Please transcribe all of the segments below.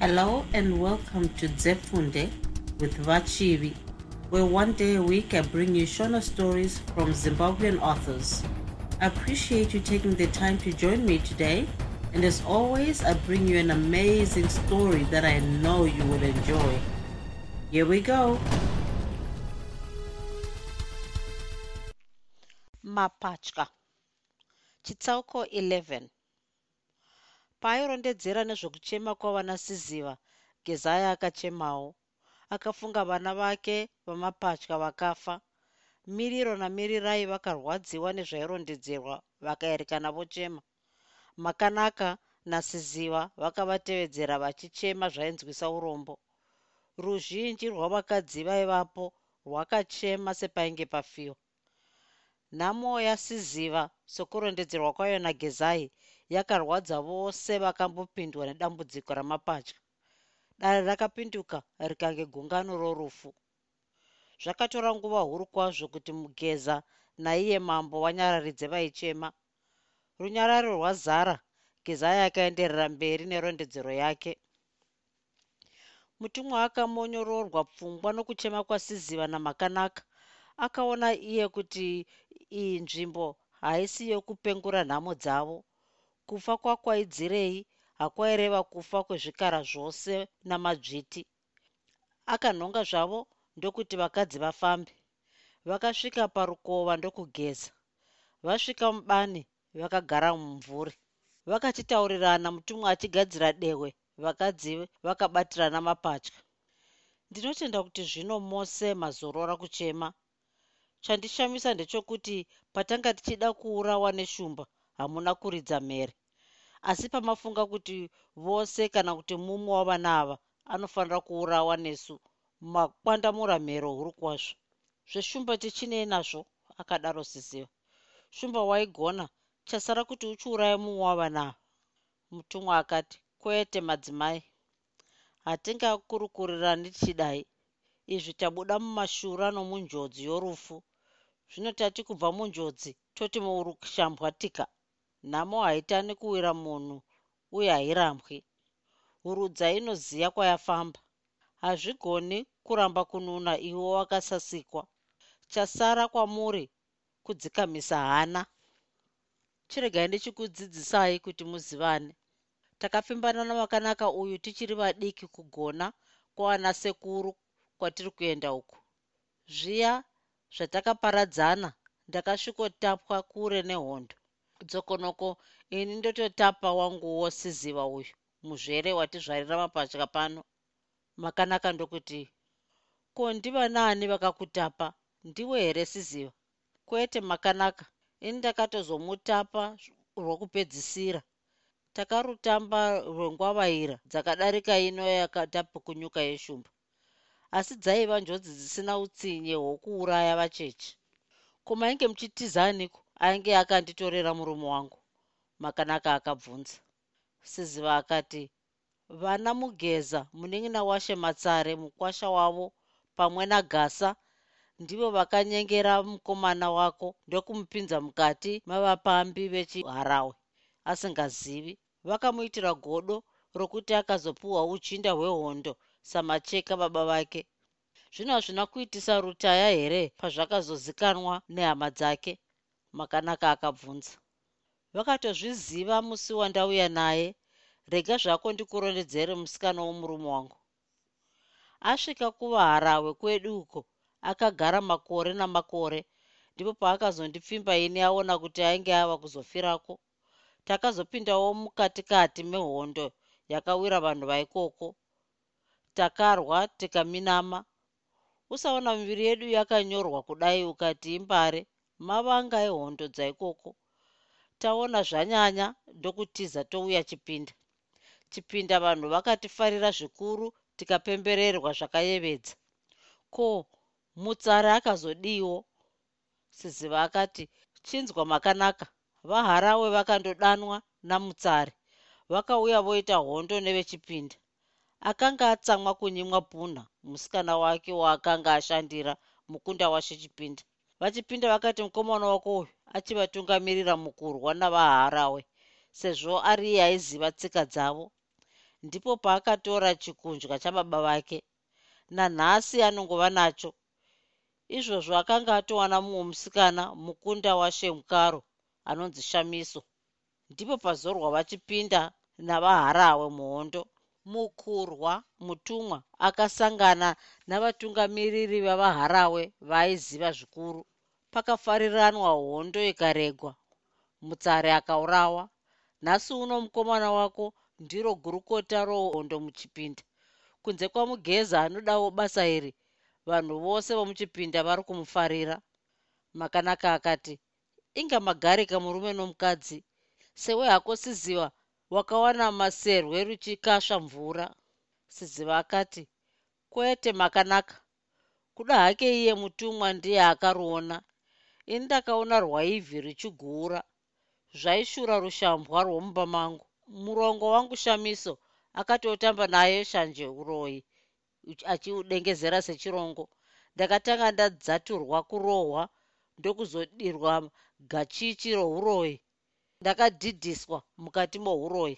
Hello and welcome to Zefunde with Vachivi, where one day a week I bring you Shona stories from Zimbabwean authors. I appreciate you taking the time to join me today, and as always, I bring you an amazing story that I know you will enjoy. Here we go. mapatya chitsauko 11 paairondedzera nezvokuchema kwavanasiziva gezaya akachemawo. Akafunga vana vake vamapatya vakafa. Miriro namirirai vakarwadziwa nezvairondedzerwa vakaerekana vochema makanaka nasiziva vakavatevedzera vachichema zvainzwisa urombo. Ruzhinji rwavakadzi vaivapo rwakachema sepainge pafiwa nhamo yasiziva sokurondedzerwa kwayo nagezai yakarwadza vose vakambopindwa nedambudziko ramapatya dare rakapinduka rikange gungano rorufu. Zvakatora nguva huru kwazvo kuti mugeza naiye mambo wanyararidze vaichema. Runyararo rwazara gezai akaenderera mberi nerondedzero yake. Mutumwa akamonyororwa pfungwa nokuchema kwasiziva namakanaka. Akaona iye kuti iyi nzvimbo haisi yokupengura nhamo dzavo kufa kwakwaidzirei hakwaireva kufa kwezvikara zvose namadzviti. Akanhonga zvavo ndokuti vakadzi vafambe. Vakasvika parukova ndokugeza. Vasvika mubani vakagara mumvuri. Vakachitaurirana mutumwa achigadzira dehwe vakadzi vakabatirana mapatya. Ndinotenda kuti zvino mose mazorora kuchema. Chandishamisa ndechokuti patanga tichida kuurawa neshumba hamuna kuridza mhere asi pamafunga kuti vose kana kuti mumwe wavana ava anofanira kuurawa nesu. Makwandamura mhere huru kwazvo. Zveshumba tichinei nazvo akadaro siziva shumba waigona chasara kuti uchiuraya mumwe wavana ava mutumwa akati kwete madzimai. Hatingakurukurirani tichidai izvi tabuda mumashura nomunjodzi yorufu. Zvino tati kubva munjodzi toti murushambwatika nhamo haitani kuwira munhu uye hairambwi. Hurudza inoziya kwayafamba. Hazvigoni kuramba kununa iwo wakasasikwa. Chasara kwamuri kudzikamisa hana. Chiregai ndichikudzidzisai kuti muzivane. Takapfimbana namakanaka uyu tichiri vadiki kugona kwaana sekuru kwatiri kuenda uku. Zviya zvatakaparadzana ndakasvikotapwa kure nehondo dzokonoko. Ini ndototapa wanguwo siziva uyu. Muzvere watizvarira mapatya pano. Makanaka ndokuti ko ndiva naani vakakutapa? Ndiwe here siziva? Kwete makanaka. Ini ndakatozomutapa rwokupedzisira. Takarutamba rwengwavaira dzakadarika ino yakatapukunyuka yeshumba. Asi dzaiva njodzi dzisina utsinye hwokuuraya vachechi kumainge muchitizaniko ainge akanditorera murume wangu. Makanaka akabvunza. Siziva akati vana mugeza munin'ina washe matsare mukwasha wavo pamwe nagasa ndivo vakanyengera mukomana wako ndokumupinza mukati mavapambi vechiharawe. Asingazivi vakamuitira godo rokuti akazopiwa ujinda hwehondo samacheka baba vake. Zvino hazvina kuitisa rutaya here pazvakazozikanwa nehama dzake makanaka akabvunza. Vakatozviziva musi wandauya naye rega zvako ndikurondedzere musikana womurume wangu. Asvika kuvaharawe kwedu uko akagara makore namakore ndipo paakazondipfimba ini aona kuti ainge ava kuzofirako takazopindawo mukatikati mehondo yakawira vanhu vaikoko takarwa tikaminama. Usaona miviri yedu yakanyorwa kudai ukati imbare mavanga ehondo dzaikoko. Taona zvanyanya ndokutiza touya chipinda. Chipinda vanhu vakatifarira zvikuru tikapembererwa zvakayevedza. Ko mutsare akazodiwo? Siziva akati chinzwa makanaka. Vaharawe vakandodanwa namutsare vakauya voita hondo nevechipinda. Akanga atsamwa kunyimwa punha musikana wake waakanga ashandira mukunda washe chipinda vachipinda vakati mukomana wako uyu achivatungamirira mukurwa navaharawe sezvo ari iye aiziva tsika dzavo. Ndipo paakatora chikundya chababa vake nanhasi anongova nacho izvozvo akanga atowana mumwe musikana mukunda washemukaro anonzi shamiso. Ndipo pazorwa vachipinda navaharawe muhondo mukurwa mutumwa akasangana navatungamiriri vavaharawe vaaiziva zvikuru pakafariranwa hondo ikaregwa mutsare akaurawa. Nhasi uno mukomana wako ndiro gurukota rohondo muchipinda. Kunze kwamugeza anodawo basa iri vanhu vose vomuchipinda vari kumufarira. Makanaka akati inga magarika murume nomukadzi. Sewe hako siziva wakawana maserwe ruchikasva mvura. Siziva akati kwete makanaka. Kuda hake iye mutumwa ndiye akaruona ini ndakaona rwaivhi ruchigura zvaishura rushambwa rwomumba mangu murongo wangu shamiso akatotamba naye shanje uroyi achiudengezera sechirongo. Ndakatanga ndadzaturwa kurohwa ndokuzodirwa gachichi rouroyi ndakadhidhiswa mukati mouroyi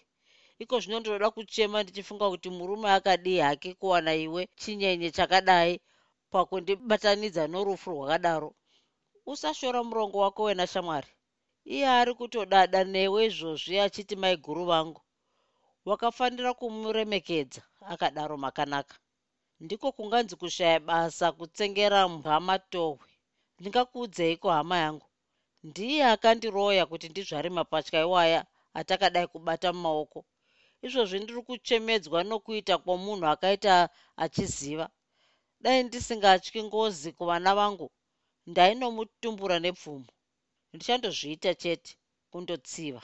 iko zvino ndinoda kuchema ndichifunga kuti murume akadii hake kuwana iwe chinyenye chakadai pakundibatanidza norufu rwakadaro usashora murongo wako wena shamwari. Iye ari kutodada newe izvozvi achiti maiguru vangu wakafanira kumuremekedza akadaro makanaka. Ndiko kunganzi kushaya basa kutsengera mhamatohwe ndingakuudzeiko hama yangu ndiye akandiroya kuti ndizvari mapatya iwaya atakadai kubata mumaoko. Izvozvi ndiri kuchemedzwa nokuita kwomunhu akaita achiziva. Dai ndisingatyi ngozi kuvana vangu ndainomutumbura nepfumo. Ndichandozviita chete kundotsiva.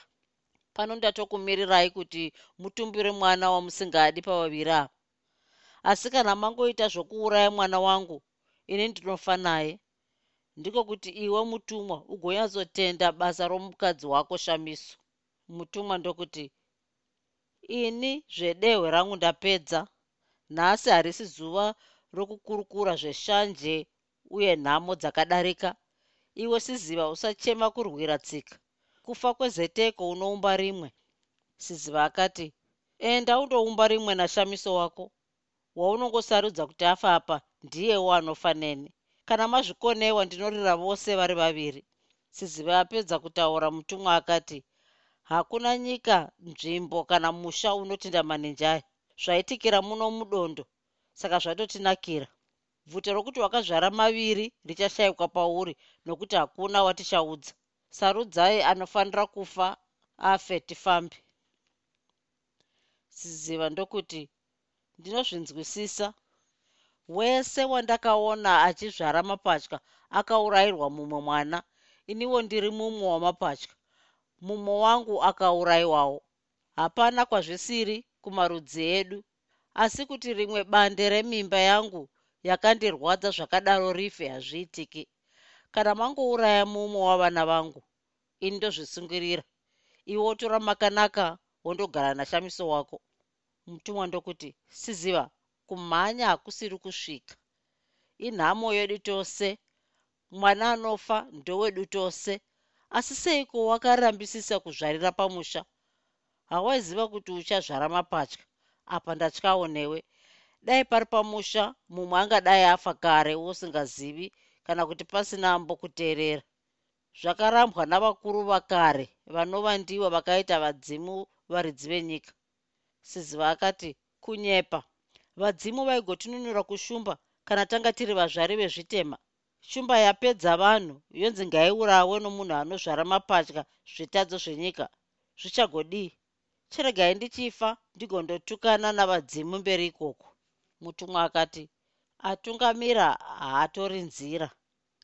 Pano ndatokumirirai kuti mutumbire mwana wamusingadi pavaviri ava asi kana mangoita zvokuuraya mwana wangu ini ndinofa naye ndiko kuti iwe mutumwa ugonyatsotenda basa romukadzi wako shamiso. Mutumwa ndokuti ini zvedehwe rangu ndapedza nhasi harisi zuva rokukurukura zveshanje uye nhamo dzakadarika. Iwe siziva usachema kurwira tsika. Kufa kwezeteko unoumba rimwe. Siziva akati enda undoumba rimwe nashamiso wako. Waunongosarudza kuti afa apa ndiyewo anofa neni. Kana mazvikonewa ndinorira vose vari vaviri. Siziva apedza kutaura mutumwa akati hakuna nyika nzvimbo kana musha unotinda manenjaya zvaitikira muno mudondo. Saka zvatotinakira bvute rokuti wakazvara maviri richashayikwa pauri nokuti hakuna watichaudza sarudzai anofanira kufa afe tifambe. Siziva ndokuti ndinozvinzwisisa. Wese wandakaona achizvara mapatya akaurayirwa mumwe mwana iniwo ndiri mumwe wamapatya. Mumwe wangu akaurayiwawo. Hapana kwazvisiri kumarudzi edu. Asi kuti rimwe bande remimba yangu yakandirwadza zvakadaro rife hazviitiki. Kana mangouraya mumwe wavana vangu ini ndozvisungirira. Iwe wotora makanaka wondogara nashamiso wako. Mutumwa ndokuti siziva kumhanya hakusiri kusvika. Inhamo yedu tose mwana anofa ndowedu tose. Asi seiko wakarambisisa kuzvarira pamusha? Hawaiziva kuti uchazvara mapatya. Apa ndatyawo newe dai pari pamusha mumwe angadai afa kare wosingazivi kana kuti pasina ambokuteerera. Zvakarambwa navakuru vakare vanova ndivo vakaita vadzimu varidzi venyika. Siziva akati kunyepa. Vadzimu vaigotinunura kushumba kana tanga tiri vazvari vezvitema. Shumba yapedza vanhu yonzi ngaiurawe nomunhu anozvara mapatya zvitadzo zvenyika. Zvichagodii? Chiregai ndichifa ndigondotukana navadzimu mberi ikoko mutumwa akati atungamira haatori nzira.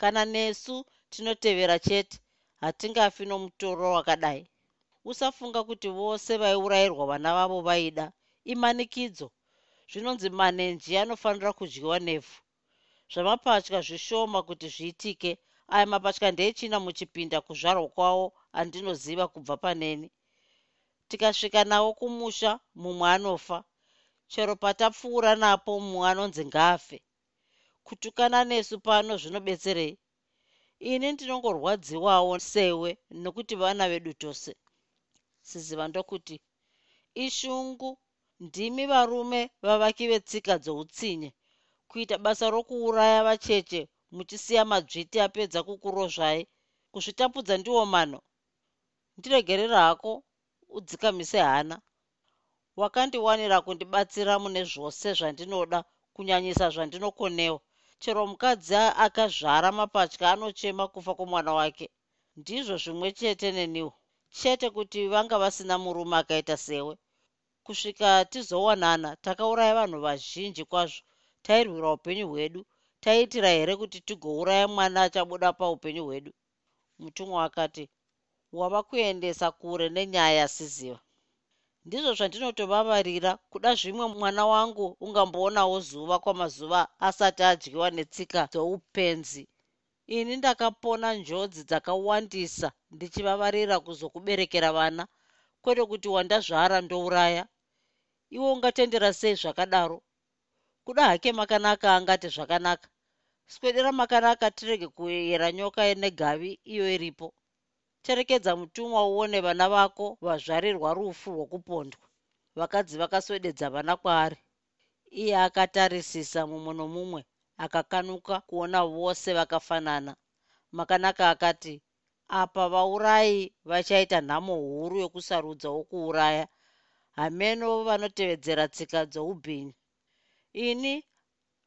Kana nesu tinotevera chete hatingafi nomutoro wakadai. Usafunga kuti vose vaiurayirwa vana vavo vaida. Imanikidzo. Zvinonzi manenji anofanira kudyiwa nevhu. Zvamapatya zvishoma kuti zviitike. Aya mapatya ndeechina muchipinda kuzvarwa kwavo andinoziva kubva paneni. Tikasvika nawo kumusha mumwe anofa chero patapfuura napo mumwe anonzi ngafe. Kutukana nesu pano zvinobetserei ini ndinongorwadziwawo sewe nokuti vana vedu tose. Siziva ndokuti ishungu ndimi varume vavaki vetsika dzoutsinye. Kuita basa rokuuraya vacheche muchisiya madzviti apedza kukurozvai kuzvitapudza ndiwo mano. Ndiregerera hako udzikamise hana wakandiwanira kundibatsira mune zvose zvandinoda kunyanyisa zvandinokonewa. Chero mukadzi akazvara mapatya anochema kufa kwomwana wake. Ndizvo zvimwe chete neniwo. Chete kuti vanga vasina murume akaita sewe. Kusvika tizowanana takauraya vanhu vazhinji kwazvo. Tairwira upenyu hwedu. Taiitira here kuti tigouraya mwana achabuda paupenyu hwedu? Mutumwa akati wava kuendesa kure nenyaya siziva ndizvo zvandinotovavarira kuda zvimwe mwana wangu ungamboonawo zuva kwamazuva asati adyiwa netsika dzoupenzi. Ini ndakapona njodzi dzakawandisa ndichivavarira kuzokuberekera vana kwete kuti wandazvara ndouraya. Iwo ungatendera sei zvakadaro? Kuda hake makanaka angati zvakanaka. Swedera makanaka tirege kuyera nyoka negavi iyo iripo cherekedza mutumwa uone vana vako vazvarirwa rufu rwokupondwa. Vakadzi vakaswededza vana kwaari. Iye akatarisisa mumwe nomumwe akakanuka kuona vose vakafanana. Makanaka akati apa vaurai vachaita nhamo huru yokusarudza wokuuraya. Hameno vanotevedzera tsika dzoubhinyi ini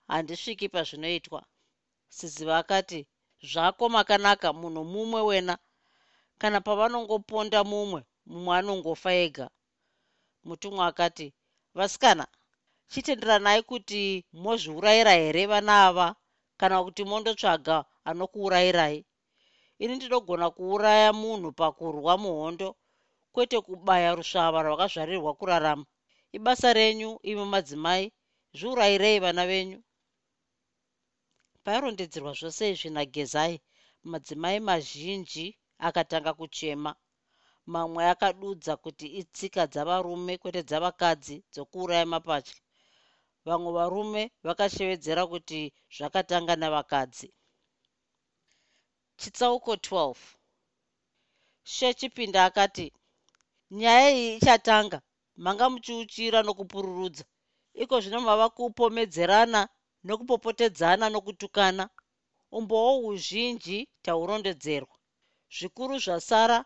handisviki pazvinoitwa. Siziva akati zvako makanaka munhu mumwe wena kana pavanongoponda mumwe mumwe anongofa ega. Mutumwa akati vasikana chitenderanai kuti mozviurayira here vana ava kana kuti mondotsvaga anokuurayirai? Ini ndinogona kuuraya munhu pakurwa muhondo kwete kubaya rusvava rwakazvarirwa kurarama. Ibasa renyu imi madzimai zviurayirei vana venyu. Pairondedzerwa zvose izvi nagezai madzimai mazhinji akatanga kuchema. Mamwe akadudza kuti itsika dzavarume kwete dzavakadzi dzokuuraya mapatya vamwe varume vakashevedzera kuti zvakatanga navakadzi. Chitsauko 12 shechipinda akati nyaya iyi ichatanga. Manga muchiuchira nokupururudza. Iko zvino mava kupomedzerana nokupopotedzana nokutukana. Umbowo huzhinji taurondedzerwa zvikuru zvasara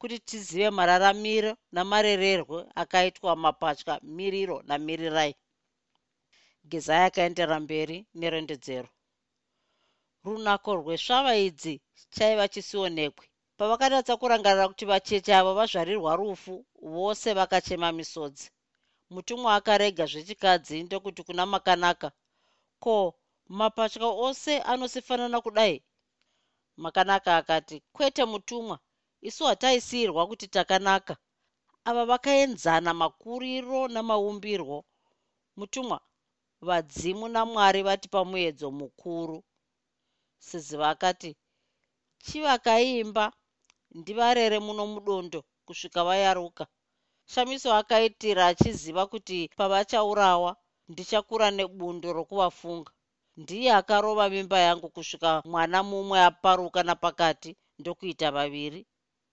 kuti tizive mararamiro namarererwo akaitwa mapatya miriro namirirai. Gezai akaendera mberi nerondedzero. Runako rwesvava idzi chaiva chisionekwe. Pavakadatsa kurangarira kuti vacheche avo vazvarirwa rufu vose vakachema misodzi. Mutumwa akarega zvechikadzi ndokuti kuna makanaka. Ko mapatya ose anosifanana kudai makanaka akati kwete mutumwa. Isu hataisiyirwa kuti takanaka. Ava vakaenzana makuriro namaumbirwo. Mutumwa vadzimu namwari vati pamuedzo mukuru. Siziva akati chivakaimba ndivarere muno mudondo kusvika vayaruka. Shamiso akaitira achiziva kuti pavachaurawa ndichakura nebundo rokuvafunga ndiye akarova mimba yangu kusvika mwana mumwe aparuka napakati ndokuita vaviri.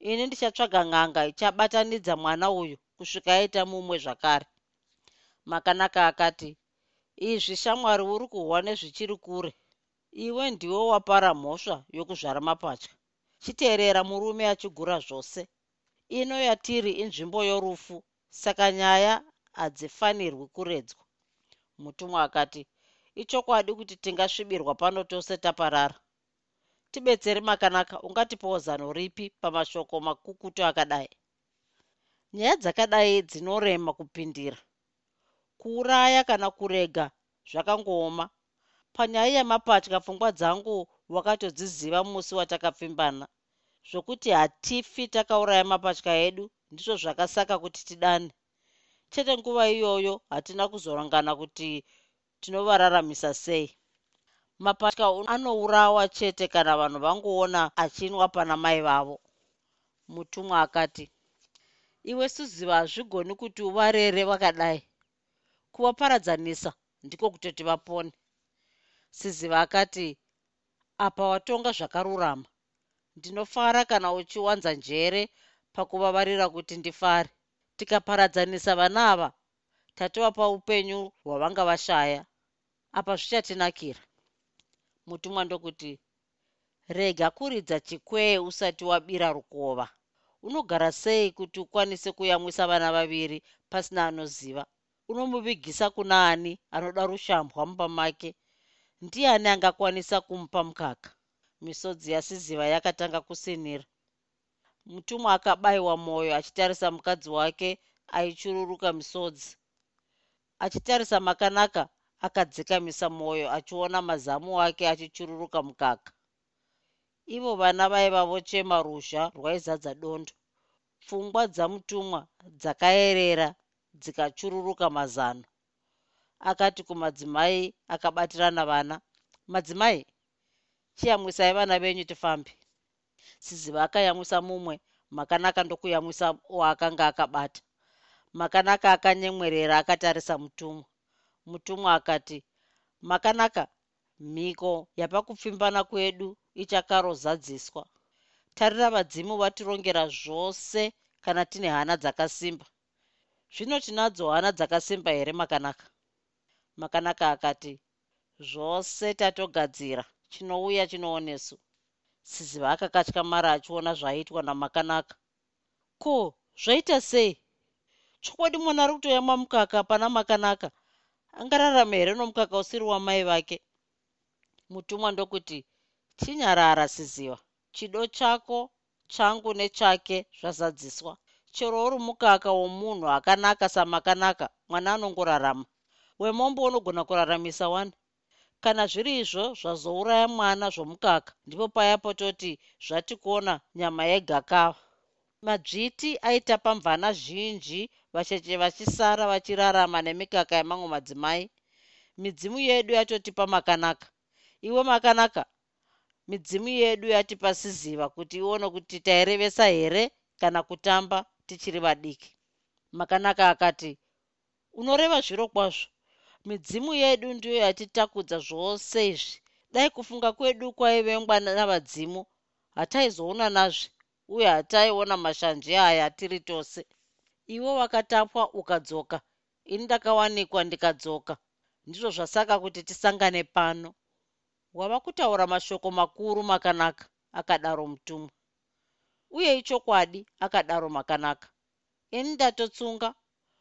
Ini ndichatsvaga ng'anga ichabatanidza mwana uyu kusvika aita mumwe zvakare. Makanaka akati izvi shamwari uri kuhwa nezvichiri kure. Iwe ndiwe wapara mhosva yokuzvara mapatya chiteerera murume achigura zvose. Ino yatiri inzvimbo yorufu saka nyaya hadzifanirwi kuredzwa. Mutumwa akati ichokwadi kuti tingasvibirwa pano tose taparara. Tibetsere makanaka ungatipawo zano ripi pamashoko makukutu akadai. Nyaya dzakadai dzinorema kupindira. Kuuraya kana kurega zvakangooma panyaya yemapatya pfungwa dzangu wakatodziziva musi watakapfimbana. Zvokuti hatifi takauraya mapatya edu ndizvo zvakasaka kuti tidane. Chete nguva iyoyo hatina kuzorangana kuti tinovararamisa sei? Mapatya anourawa chete kana vanhu vangoona achinwa pana mai vavo. Mutumwa akati iwe suziva hazvigoni kuti uvarere vakadai kuvaparadzanisa ndiko kutoti vapone. Siziva akati apa watonga zvakarurama. Ndinofara kana uchiwanza njere pakuvavarira kuti ndifare. Tikaparadzanisa vana ava tatovapa upenyu hwavanga vashaya. Apa zvichatinakira. Mutumwa ndokuti rega kuridza chikwee usati wabira rukova. Unogara sei kuti ukwanise kuyamwisa vana vaviri pasina anoziva? Unomuvigisa kuna ani anoda rushambwa mumba make? Ndiani angakwanisa kumupa mukaka? Misodzi yasiziva yakatanga kusinira. Mutumwa akabayiwa mwoyo achitarisa mukadzi wake aichururuka misodzi achitarisa makanaka akadzikamisa mwoyo achiona mazamu ake achichururuka mukaka. Ivo vana vaiva vochema ruzha rwaizadza dondo. Pfungwa dzamutumwa dzakaerera dzikachururuka mazano. Akati kumadzimai akabatirana vana madzimai chiyamwisai vana venyu tifambe. Siziva akayamwisa mumwe makanaka ndokuyamwisa waakanga akabata makanaka akanyemwerera akatarisa mutumwa. Mutumwa akati makanaka mhiko yapakupfimbana kwedu ichakarozadziswa. Tarira vadzimu vatirongera zvose kana tine hana dzakasimba. Zvino tinadzo hana dzakasimba here makanaka? Makanaka akati zvose tatogadzira chinouya chinoonesu siziva akakatyamara achiona zvaiitwa namakanaka. Ko zvaita sei chokwadi mwana ari kutoyamwa mukaka pana makanaka. Angararame here nomukaka usiri wamai vake? Mutumwa ndokuti chinyarara siziva. Chido chako changu nechake zvazadziswa. Chero uri mukaka womunhu akanaka samakanaka mwana anongorarama. Wemombo unogona kuraramisa wani? Kana zviri izvo zvazouraya mwana zvomukaka ndipo paya pototi zvatikuona nyama yegakava madzviti aita pamvana zhinji vacheche vachisara vachirarama nemikaka yemamwe madzimai. Midzimu yedu yatotipa makanaka. Iwe makanaka. Midzimu yedu yatipa siziva kuti ione kuti tairevesa here kana kutamba tichiri vadiki. Makanaka akati unoreva zviro kwazvo. Midzimu yedu ndiyo yatitakudza zvose izvi. Dai kufunga kwedu kwaivengwa navadzimu hataizoona nazve uye hataiona mashanje aya tiri tose iwo wakatapwa ukadzoka. Ini ndakawanikwa ndikadzoka. Ndizvo zvasaka kuti tisangane pano. Wava kutaura mashoko makuru makanaka akadaro mutumwa. Uye ichokwadi akadaro makanaka. Ini ndatotsunga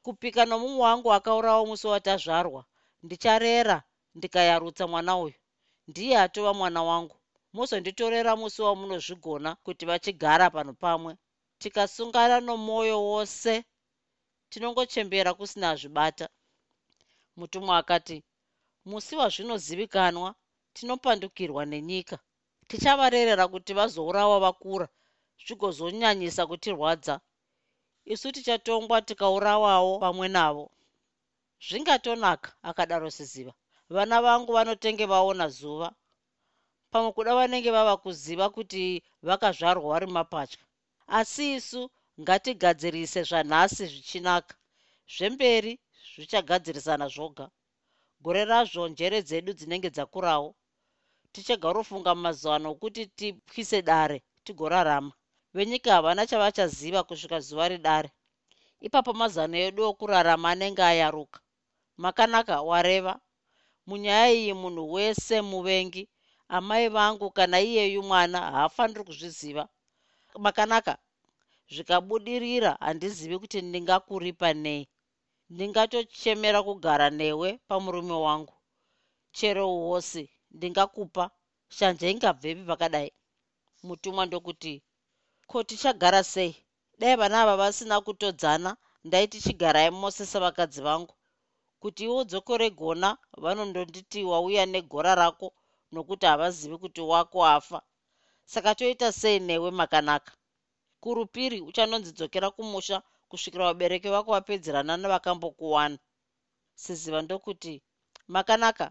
kupika nomumwe wangu akaurawo musi watazvarwa. Ndicharera ndikayarutsa mwana uyu. Ndiye atova mwana wangu. Muzonditorera musi wamunozvigona kuti vachigara pano pamwe. Tikasungana nomwoyo wose tinongochembera kusina zvibata. Mutumwa akati musi wazvinozivikanwa tinopandukirwa nenyika. Tichavarerera kuti vazourawa vakura zvigozonyanyisa kutirwadza. Isu tichatongwa tikaurawawo pamwe navo. Zvingatonaka akadaro siziva. Vana vangu vanotenge vaona zuva. Pamwe kuda vanenge vava kuziva kuti vakazvarwa vari mapatya. Asi isu ngatigadzirise zvanhasi zvichinaka. Zvemberi zvichagadzirisana zvoga. Gore razvo njere dzedu dzinenge dzakurawo tichagarofunga mazano okuti tipwise dare tigorarama. Venyika havana chavachaziva kusvika zuva redare. Ipapo mazano edu okurarama anenge ayaruka. Makanaka wareva. Munyaya iyi munhu wese muvengi amai vangu kana iyeyu mwana haafaniri kuzviziva. Makanaka zvikabudirira handizivi kuti ndingakuripa nei. Ndingatochemera kugara newe pamurume wangu. Chero uhosi ndingakupa. Shanje ingabvepi pakadai. Mutumwa ndokuti ko tichagara sei? Dai vana ava vasina kutodzana. Ndai tichigarai mose savakadzi vangu. Kuti iwo dzokore gona vanondonditi wauya negora rako nokuti havazivi kuti wako afa. Saka toita sei newe makanaka kurupiri uchanonzi dzokera kumusha kusvikira vabereki vako vapedzerana nevakambokuwana siziva ndokuti makanaka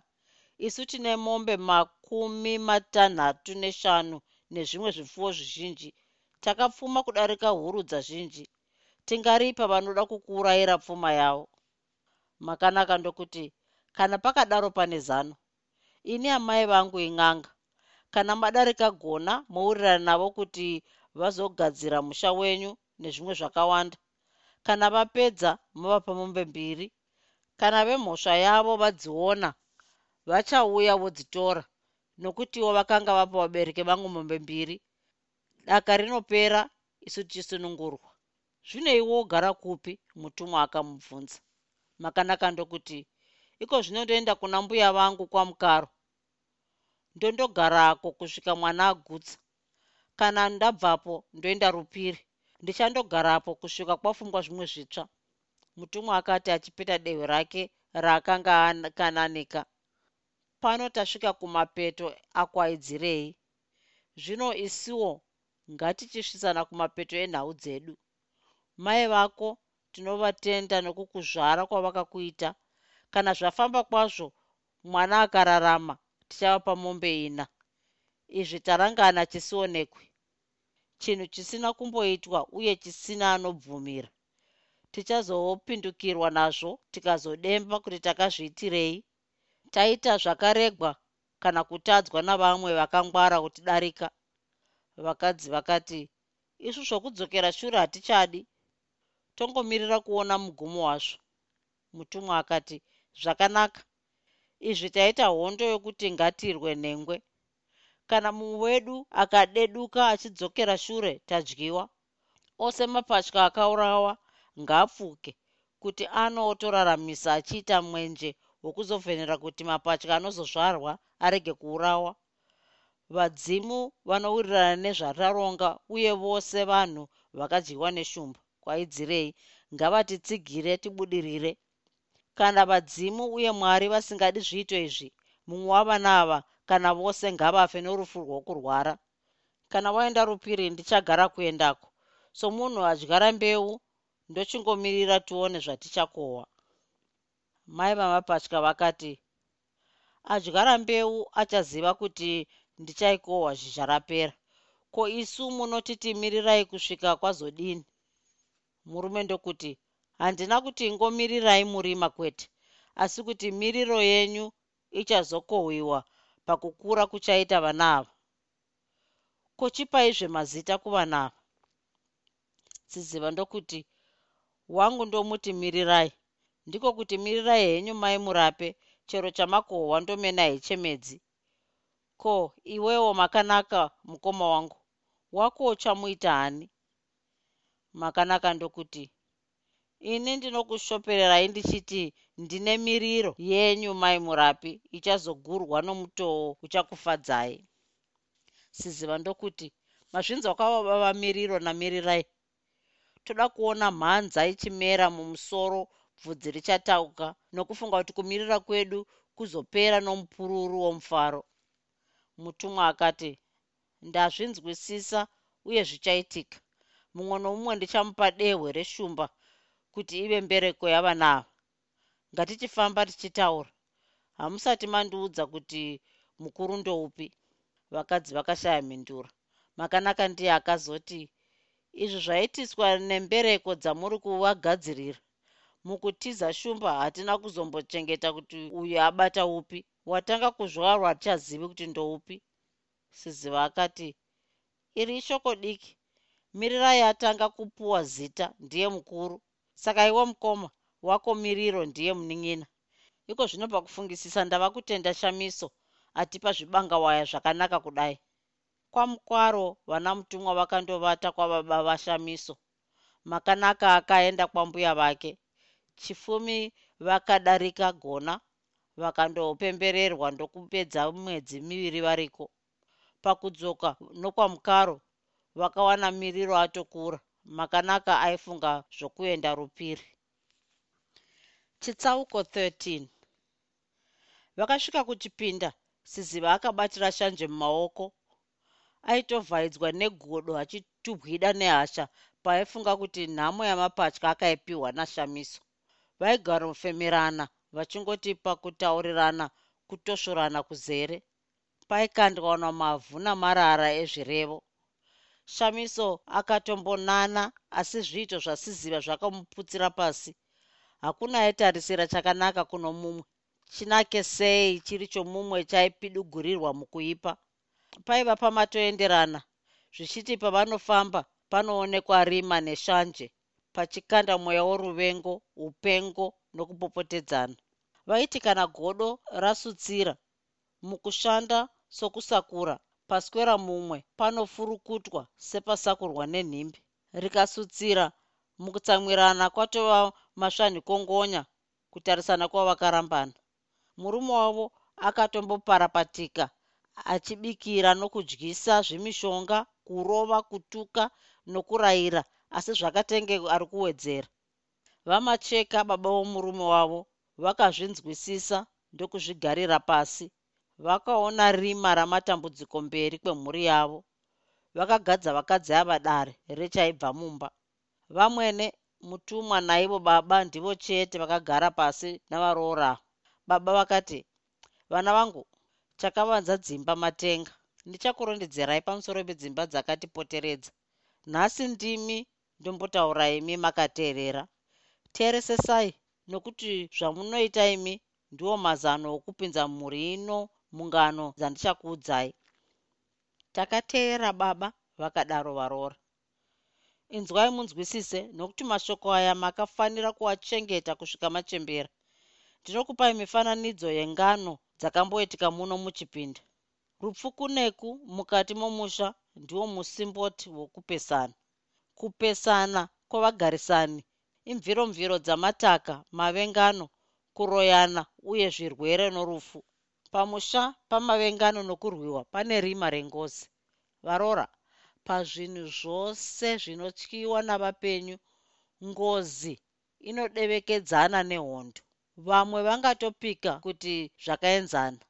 isu tine mombe makumi matanhatu neshanu nezvimwe zvipfuwo zvizhinji. Takapfuma kudarika huru dzazhinji. Tingaripa vanoda kukuurayira pfuma yavo. Makanaka ndokuti kana pakadaro pane zano ini amai vangu ing'anga kana madarika gona mourirana navo kuti vazogadzira musha wenyu nezvimwe zvakawanda. Kana vapedza muvapa mombe mbiri. Kana vemhosva yavo vadziona vachauya vodzitora. Nokutiwo vakanga vapa vabereki vangu mombe mbiri. Daka rinopera isu tichisunungurwa zvino iwo ogara kupi mutumwa akamubvunza. Makanaka ndokuti iko zvinondoenda kuna mbuya vangu kwamukaro ndondogarako kusvika mwana agutsa kana ndabvapo ndoenda rupiri ndichandogarapo kusvika kwafungwa zvimwe zvitsva. Mutumwa akati achipeta dehwe rake raakanga akananika pano tasvika kumapeto akwaidzirei? Zvino isiwo ngatichisvisana kumapeto enhau dzedu. Mai vako tinovatenda nokukuzvara kwavakakuita. Kana zvafamba kwazvo mwana akararama tichava mombe ina. Izvi tarangana chisionekwe chinhu chisina kumboitwa uye chisina anobvumira. Tichazopindukirwa nazvo tikazodemba kuti takazviitirei. Taita zvakaregwa kana kutadzwa navamwe vakangwara kutidarika. Vakadzi vakati isu zvokudzokera shure hatichadi? Tongomirira kuona mugumo wazvo. Mutumwa akati zvakanaka. Izvi taita hondo yokuti ngatirwe nhengwe kana mumwe wedu akadeduka achidzokera shure tadyiwa. Ose mapatya akaurawa ngaapfuke kuti anotoraramisa achiita mwenje wokuzovhenera kuti mapatya anozozvarwa arege kuurawa. Vadzimu vanowirirana nezvataronga uye vose vanhu vakadyiwa neshumba kwaidzirei? Ngavatitsigire tibudirire. Kana vadzimu uye mwari vasingadi zviito izvi mumwe wavana ava kana vose ngavafe norufu rwokurwara. Kana waenda rupiri ndichagara kuendako. So munhu adyara mbeu ndochingomirira tione zvatichakohwa mai vamapatya vakati adyara mbeu achaziva kuti ndichaikohwa zhizha rapera. Ko isu munotitimirai kusvika kwazodini? Murume ndokuti handina kuti ngomirirai murima kwete asi kuti miriro yenyu ichazokohwiwa pakukura kuchaita vana ava. Kochipaizve mazita kuvana ava. Dziziva ndokuti wangu ndomuti mirirai ndiko kuti mirirai henyu mai murape chero chamakohwa ndomena hechemedzi. Ko iwewo makanaka mukoma wangu. Wako uchamuita hani makanaka ndokuti ini ndinokushopererai ndichiti ndine miriro yenyu mai murapi. Ichazogurwa nomutoo. Uchakufadzai. Siziva ndokuti mazvinzwa kwavabava miriro namirirai. Toda kuona mhanza ichimera mumusoro bvudzi richatauka nokufunga kuti kumirira kwedu kuzopera nomupururu womufaro. Mutumwa akati ndazvinzwisisa uye zvichaitika. Mumwe nomumwe ndichamupa dehwe reshumba kuti ive mbereko yavana ava ngatichifamba tichitaura. Hamusati mandiudza kuti mukuru ndoupi. Vakadzi vakashaya mhindura makanaka ndiye akazoti izvi zvaitiswa nembereko dzamuri kuvagadzirira mukutiza shumba hatina kuzombochengeta kuti uyu abata upi. Watanga kuzvarwa hatichazivi kuti ndoupi? Siziva akati iri ishoko diki. Mirirai atanga kupuwa zita ndiye mukuru. Saka iwe mukoma wako miriro ndiye munin'ina iko zvino pakufungisisa ndava kutenda shamiso atipa zvibangawaya zvakanaka kudai. Kwamukwaro vana mutumwa vakandovata kwababa vashamiso. Makanaka akaenda kwambuya vake. Chifumi vakadarika gona vakandopembererwa ndokupedza mwedzi miviri variko. Pakudzoka nokwamukaro vakawana miriro atokura. Makanaka aifunga zvokuenda rupiri chitsauko 13 vakasvika kuchipinda siziva akabatira shanje mumaoko. Aitovhaidzwa negodo achitubwida nehasha paaifunga kuti nhamo yamapatya akaipiwa nashamiso. Vaigarofemerana vachingoti pakutaurirana kutosvorana kuzere. Paikandwanwa mavhu namarara ezvirevo. Shamiso akatombonana asi zviito zvasiziva zvakamuputsira pasi hakuna aitarisira chakanaka kuno mumwe. Chinake sei chiri chomumwe chaipidugurirwa mukuipa? Paiva pamatoenderana. Zvichiti pavanofamba panoonekwa rima neshanje pachikanda mweya woruvengo upengo nokupopotedzana. Vaiti kana godo rasutsira mukushanda sokusakura paswera mumwe panofurukutwa sepasakurwa nenhimbi. Rikasutsira mukutsamwirana kwatova masvanhikongonya kutarisana kwavakarambana. Murume wavo akatomboparapatika achibikira nokudyisa zvimishonga kurova kutuka nokurayira asi zvakatenge ari kuwedzera. Vamacheka baba vomurume wavo vakazvinzwisisa ndokuzvigarira pasi. Vakaona rima ramatambudziko mberi kwemhuri yavo. Vakagadza vakadzi ava dare rechaibva mumba. Vamwene mutumwa naivo baba ndivo chete vakagara pasi navaroora. Baba vakati vana vangu chakavanza dzimba matenga. Ndichakurondedzerai pamusoro pedzimba dzakatipoteredza. Nhasi ndimi ndombotaura imi makateerera. Teeresesai nokuti zvamunoita imi ndiwo mazano okupinza mhuri ino mungano dzandichakuudzai. Takateerera baba vakadaro varoora inzwai munzwisise nokuti mashoko aya makafanira kuachengeta kusvika machembera. Ndinokupai mifananidzo yengano dzakamboitika muno muchipinda. Rupfukuneku mukati momusha ndiwo musimboti wokupesana. Kupesana kwavagarisani imviromviro dzamataka mavengano kuroyana uye zvirwere norufu. Pamusha pamavengano nokurwiwa pane rima rengozi. Varora pazvinhu zvose zvinotyiwa navapenyu ngozi inodevekedzana nehondo. Vamwe vangatopika kuti zvakaenzana.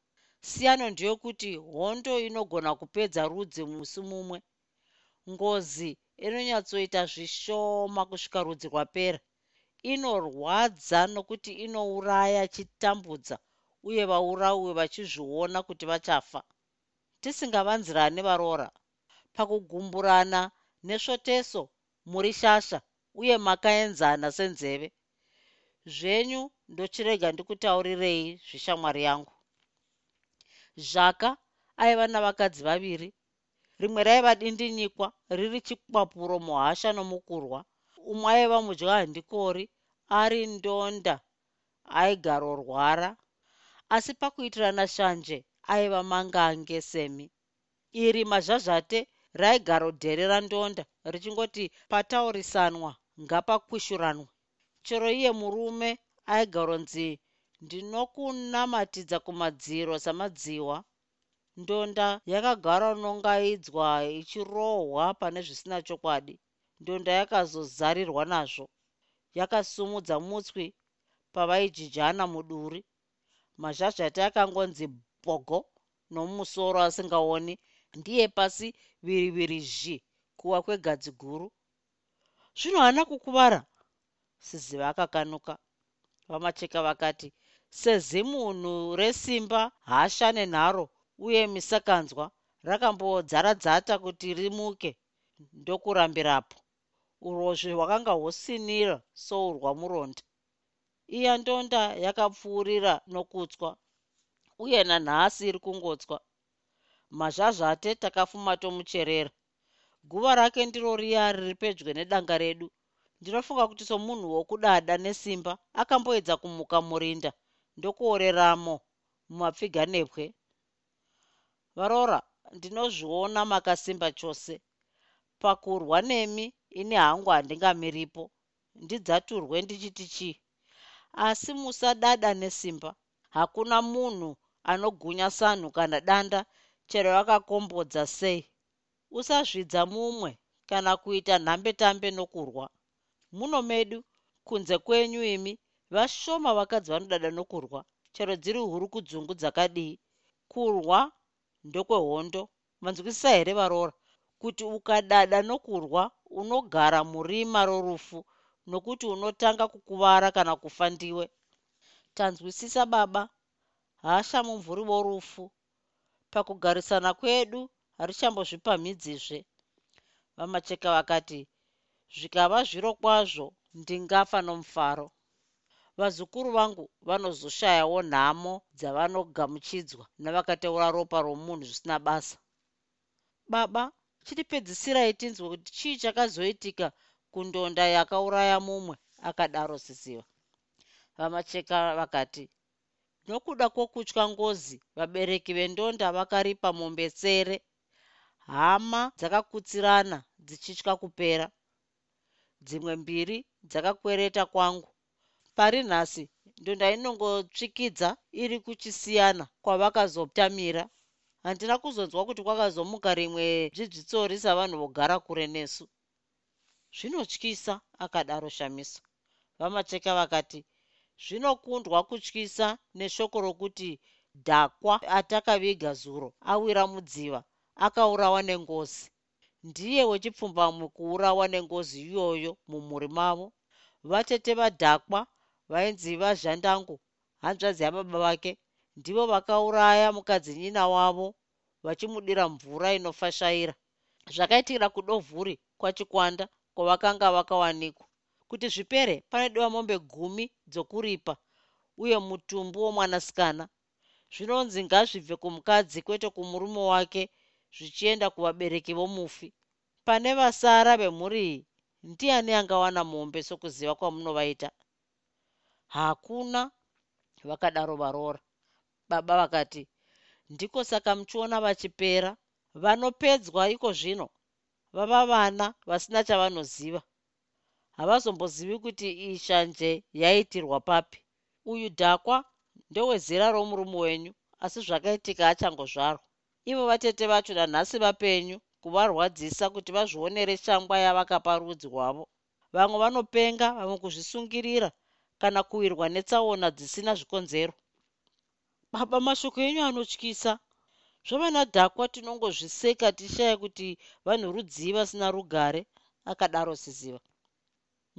Siyano ndiyokuti hondo inogona kupedza rudzi musi mumwe. Ngozi inonyatsoita zvishoma kusvika rudzi rwapera. Inorwadza nokuti inouraya chitambudza uye vaurawi vachizviona kuti vachafa. Tisingavanzirani varoora pakugumburana nesvoteso muri shasha uye makaenzana senzeve. Zvenyu ndochirega ndikutaurirei zvishamwari yangu. Zvaka aiva navakadzi vaviri rimwe raiva dindinyikwa riri chikwapuro muhasha nomukurwa. Umwe aiva mudya handikori ari ndonda aigarorwara asi pakuitirana shanje aiva mangange semi. Iri mazhazhate raigarodherera ndonda richingoti pataurisanwa ngapakwishuranwe chero iye murume aigaronzi ndinokunamatidza kumadziro samadziwa. Ndonda yakagara nongaidzwa ichirohwa pane zvisina chokwadi. Ndonda yakazozarirwa nazvo yakasumudza mutswi pavaijijana muduri. Mazhazhati akangonzi bogo nomumusoro asingaoni ndiye pasi viriviri zhi kuwa kwegadzi guru zvino haana kukuvara siziva akakanuka vamacheka vakati sezimunhu resimba hasha nenharo uye misakanzwa rakambodzaradzata kuti rimuke. Ndokurambirapo. Urozvi hwakanga hwosinira sourwa muronda. Iya ndonda yakapfuurira nokutswa uye nanhasi iri kungotswa mazhazhate takafuma tomucherera guva rake ndiro riya riri pedyo nedanga redu. Ndinofunga kuti somunhu wokudada nesimba akamboedza kumuka murinda ndokuoreramo mumapfiganepwe varoora ndinozviona makasimba chose. Pakurwa nemi ini hangu handingamiripo. Ndidzaturwe ndichiti chii? Asi musadada nesimba. Hakuna munhu anogunya sanhu kana danda chero akakombodza sei? Usazvidza mumwe kana kuita nhambetambe nokurwa. Muno medu kunze kwenyu imi vashoma vakadzi vanodada nokurwa. Chero dziri huru kudzungu dzakadii? Kurwa ndokwehondo. Manzwisisa here varoora kuti ukadada nokurwa unogara murima rorufu nokuti unotanga kukuvara kana kufa ndiwe. Tanzwisisa baba. Hasha mumvuri worufu pakugarisana kwedu harichambozvipamhidzizve vamacheka vakati zvikava zviro kwazvo ndingafa nomufaro. Vazukuru vangu vanozoshayawo nhamo dzavanogamuchidzwa navakateura ropa romunhu zvisina basa. Baba chitipedzisirai tinzwe kuti chii chakazoitika kundonda yakauraya mumwe akadaro sisiva vamacheka vakati nokuda kwokutya ngozi vabereki vendonda vakaripa mombe tsere hama dzakakutsirana dzichitya kupera. Dzimwe mbiri dzakakwereta kwangu. Pari nhasi ndonda inongotsvikidza iri kuchisiyana kwavakazotamira. Handina kuzonzwa kuti kwakazomuka rimwe zvidzitsori savanhu vogara kure nesu. Zvinotyisa akadaro shamisa vamacheka vakati zvinokundwa kutyisa neshoko rokuti dhakwa atakaviga zuro awira mudziva akaurawa nengozi. Ndiye wechipfumbamwe kuurawa nengozi iyoyo mumhuri mavo. Vatete vadhakwa vainzi vazhandangu hanzvadzi yababa vake ndivo vakauraya mukadzinyina wavo vachimudira mvura inofashaira. Zvakaitira kudovhuri kwachikwanda kwavakanga vakawanikwa kuti zvipere panodiwa mombe gumi dzokuripa uye mutumbu womwanasikana. Zvinonzi ngazvibve kumukadzi kwete kumurume wake zvichienda kuvabereki vomufi. Pane vasara vemhuri iyi ndiani angawana mombe sokuziva kwamunovaita? Hakuna vakadaro varoora baba vakati ndiko saka muchiona vachipera. Vanopedzwa iko zvino. Vava vana vasina chavanoziva havazombozivi kuti ishanje yaitirwa papi. Uyu dhakwa ndowezera romurume wenyu asi zvakaitika achangozvarwa ivo vatete vacho nanhasi vapenyu kuvarwadzisa kuti vazvionere shangwa yavakapa rudzi rwavo. Vamwe vanopenga vamwe kuzvisungirira kana kuwirwa netsaona dzisina zvikonzero. Baba mashoko enyu anotyisa zvavanadhakwa tinongozviseka tishaya kuti vanhu rudzii vasina rugare akadaro siziva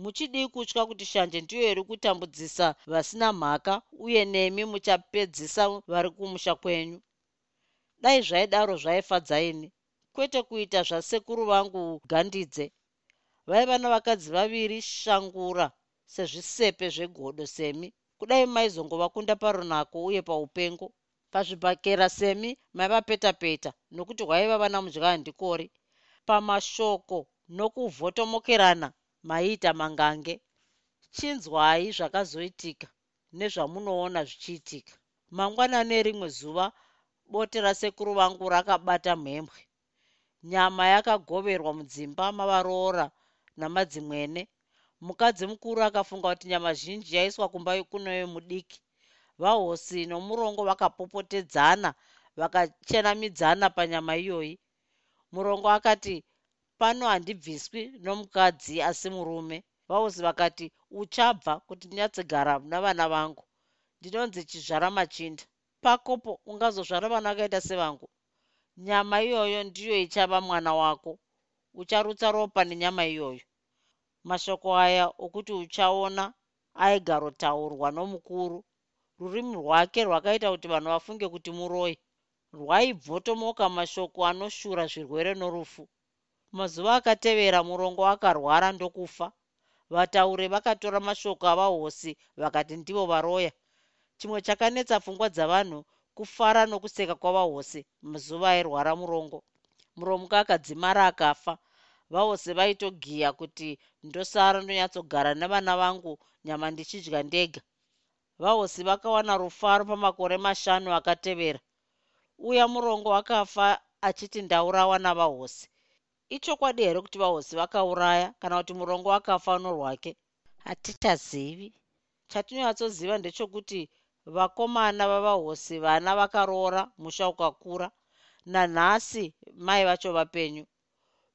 muchidii kutya kuti shanje ndiyo iri kutambudzisa vasina mhaka uye nemi muchapedzisa vari kumusha kwenyu. Dai zvaidaro zvaifadzaini kwete kuita zvasekuru vangu gandidze vaiva navakadzi vaviri shangura sezvisepe zvegodo semi. Kudai maizongovakunda parunako uye paupengo. Pazvibhakera semi maivapeta peta nokuti hwaiva vana mudyandikori pamashoko nokuvhotomokerana maiita mangange. Chinzwai zvakazoitika nezvamunoona zvichiitika. Mangwanani erimwe zuva bote rasekuru vangu rakabata mhembwe. Nyama yakagoverwa mudzimba mavaroora namadzimwene. Mukadzi mukuru akafunga kuti nyama zhinji yaiswa kumba kunoyo mudiki vahosi nomurongo vakapopotedzana vakachenamidzana panyama iyoyi. Murongo akati pano handibviswi nomukadzi asi murume. Vahosi vakati uchabva kuti ndinyatsogara navana vangu. Ndinonzi chizvara machinda. Pakopo ungazozvara vana vakaita sevangu. Nyama iyoyo ndiyo ichava mwana wako. Ucharutsa ropa nenyama iyoyo. Mashoko aya okuti uchaona aigarotaurwa nomukuru. Rurimi rwake rwakaita kuti vanhu vafunge kuti muroi. Rwaibvotomoka mashoko anoshura zvirwere norufu mazuva akatevera murongo akarwara ndokufa. Vatauri vakatora mashoko avahosi vakati ndivo varoya. Chimwe chakanetsa pfungwa dzavanhu kufara nokuseka kwavahosi. Mazuva airwara murongo. Muromuka akadzimara akafa. Vahosi vaitogiya kuti ndosara ndonyatsogara nevana vangu nyama ndichidya ndega. Vahosi vakawana rufaro pamakore mashanu akatevera. Uya murongo akafa achiti ndaurawa navahosi ichokwadi here kuti vahosi vakauraya kana kuti murongo akafa norwake hatichazivi chatinonyatsoziva ndechekuti vakomana vavahosi vana vakaroora musha ukakura nanhasi mai vacho vapenyu.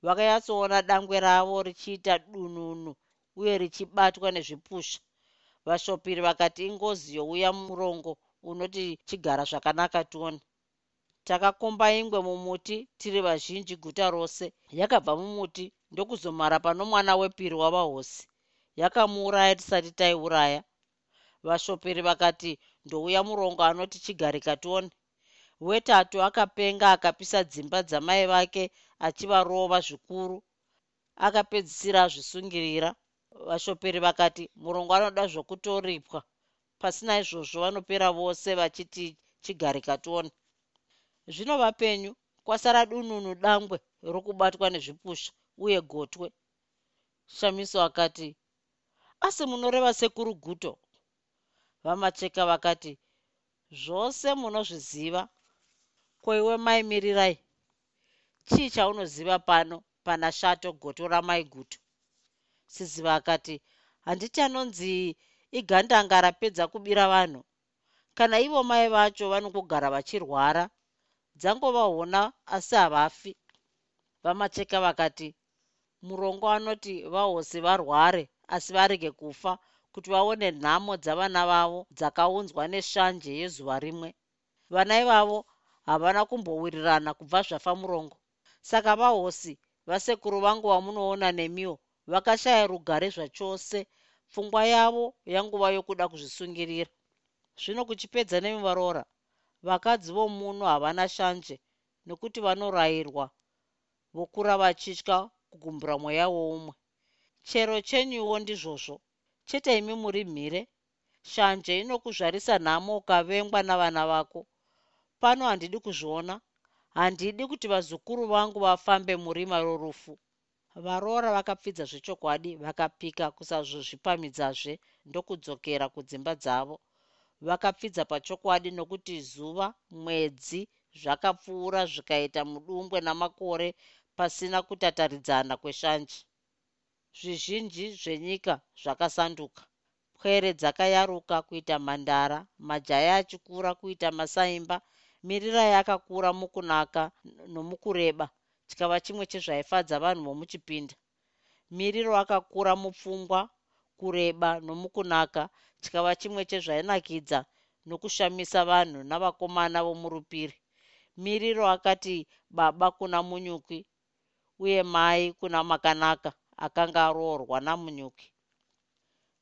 Vakanyatsoona dangwe ravo richiita dununu uye richibatwa nezvipusha. Vashopiri vakati ingozi youya murongo unoti chigara zvakanaka tione takakomba ingwe mumuti tiri vazhinji guta rose. Yakabva mumuti ndokuzomara pano mwana wepiri wavahosi yakamuuraya tisati taiuraya. Vashoperi vakati ndouya murongo anoti chigarika tione wetatu akapenga akapisa dzimba dzamai vake achivarova zvikuru akapedzisira azvisungirira vashoperi vakati murongo anoda zvokutoripwa. Pasina izvozvo vanopera vose vachiti chigarika tione zvino vapenyu kwasara dununu dangwe rokubatwa nezvipusha uye gotwe. Shamiso akati asi munoreva sekuru guto? Vamacheka vakati zvose munozviziva. Kwoiwe maimirirai chii chaunoziva pano pana shato goto ramaiguto siziva akati handiti anonzi igandanga rapedza kubira vanhu. Kana ivo mai vacho vanongogara vachirwara dzangovahona asi havafi. Vamacheka vakati murongo anoti vahosi varware asi varege kufa kuti vaone nhamo dzavana vavo dzakaunzwa neshanje yezuva rimwe. Vana ivavo havana kumbowirirana kubva zvafa murongo. Saka vahosi vasekuru vangu vamunoona nemiwo vakashaya rugare zvachose pfungwa yavo yanguva yokuda kuzvisungirira. Zvino kuchipedza nemivaroora vakadzi vomuno havana shanje nekuti vanorayirwa vokura vachitya kugumbura mweya woumwe. Chero chenyuwo ndizvozvo chete imi muri mhire shanje inokuzvarisa nhamo ukavengwa navana vako. Pano handidi kuzviona handidi kuti vazukuru vangu vafambe murima rorufu varoora vakapfidza zvechokwadi vakapika kusazozvipamidzazve ndokudzokera kudzimba dzavo vakapfidza pachokwadi nokuti zuva mwedzi zvakapfuura zvikaita mudumbwe namakore pasina kutataridzana kweshanje. Zvizhinji zvenyika zvakasanduka. Pwere dzakayaruka kuita mhandara majaya achikura kuita masaimba mirira yakakura mukunaka nomukureba chikava chimwe chezvaifadza vanhu vomuchipinda. Miriro akakura mupfungwa kureba nomukunaka chikava chimwe chezvainakidza nokushamisa vanhu navakomana vomurupiri. Miriro akati baba kuna munyuki uye mai kuna makanaka akanga aroorwa namunyuki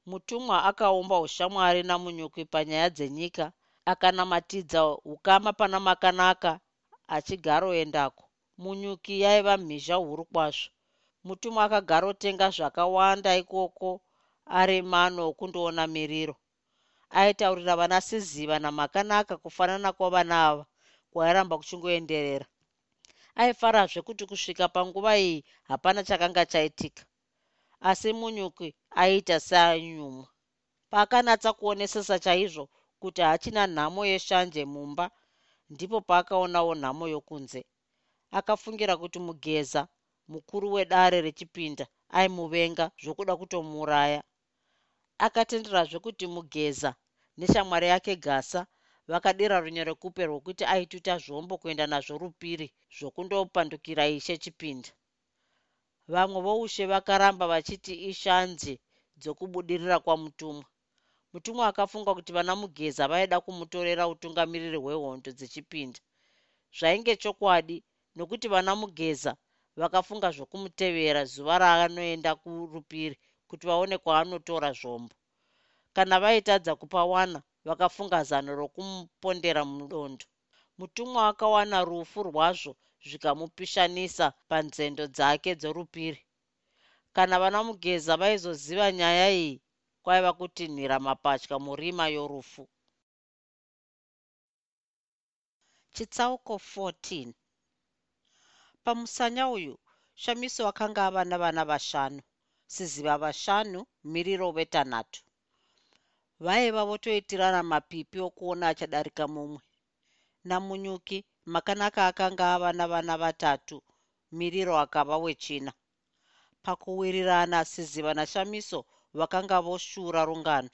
mutumwa akaumba ushamwari namunyuki panyaya dzenyika akanamatidza ukama pana makanaka achigaroendako. Munyuki yaiva mhizha huru kwazvo. Mutumwa akagarotenga zvakawanda ikoko ari mano okundoona miriro. Aitaurira vana siziva namakanaka kufanana kwavana ava kwairamba kuchingoenderera. Aifarazve kuti kusvika panguva iyi hapana chakanga chaitika. Asi munyuki aiita seanyumwa paakanatsa kuonesesa chaizvo kuti hachina nhamo yeshanje mumba ndipo paakaonawo nhamo yokunze. Akafungira kuti mugeza mukuru wedare rechipinda aimuvenga zvokuda kutomuuraya akatenderazve kuti mugeza neshamwari yake gasa. Vakadira runyerekupe rwokuti aituta zvombo kuenda nazvo rupiri zvokundopandukira ishe chipinda. Vamwe voushe vakaramba vachiti ishanzi dzokubudirira kwamutumwa. Mutumwa akafunga kuti vana mugeza vaida kumutorera utungamiriri hwehondo dzechipinda. Zvainge chokwadi nokuti vana mugeza vakafunga zvokumutevera zuva raanoenda kurupiri kuti vaone kwaanotora zvombo. Kana vaitadza kupa wana vakafunga zano rokumupondera mudondo. Mutumwa akawana rufu rwazvo zvikamupishanisa panzendo dzake dzorupiri. Kana vana mugeza vaizoziva nyaya iyi kwaiva kutinhira mapatya murima yorufu. Chitsauko 14 pamusanya uyu shamiso akanga ava navana vashanu siziva vashanu miriro vetanhatu. Vaiva votoitirana mapipi okuona achadarika mumwe. Namunyuki makanaka akanga ava navana vatatu miriro akava wechina. Pakuwirirana siziva nashamiso vakanga voshura rungano.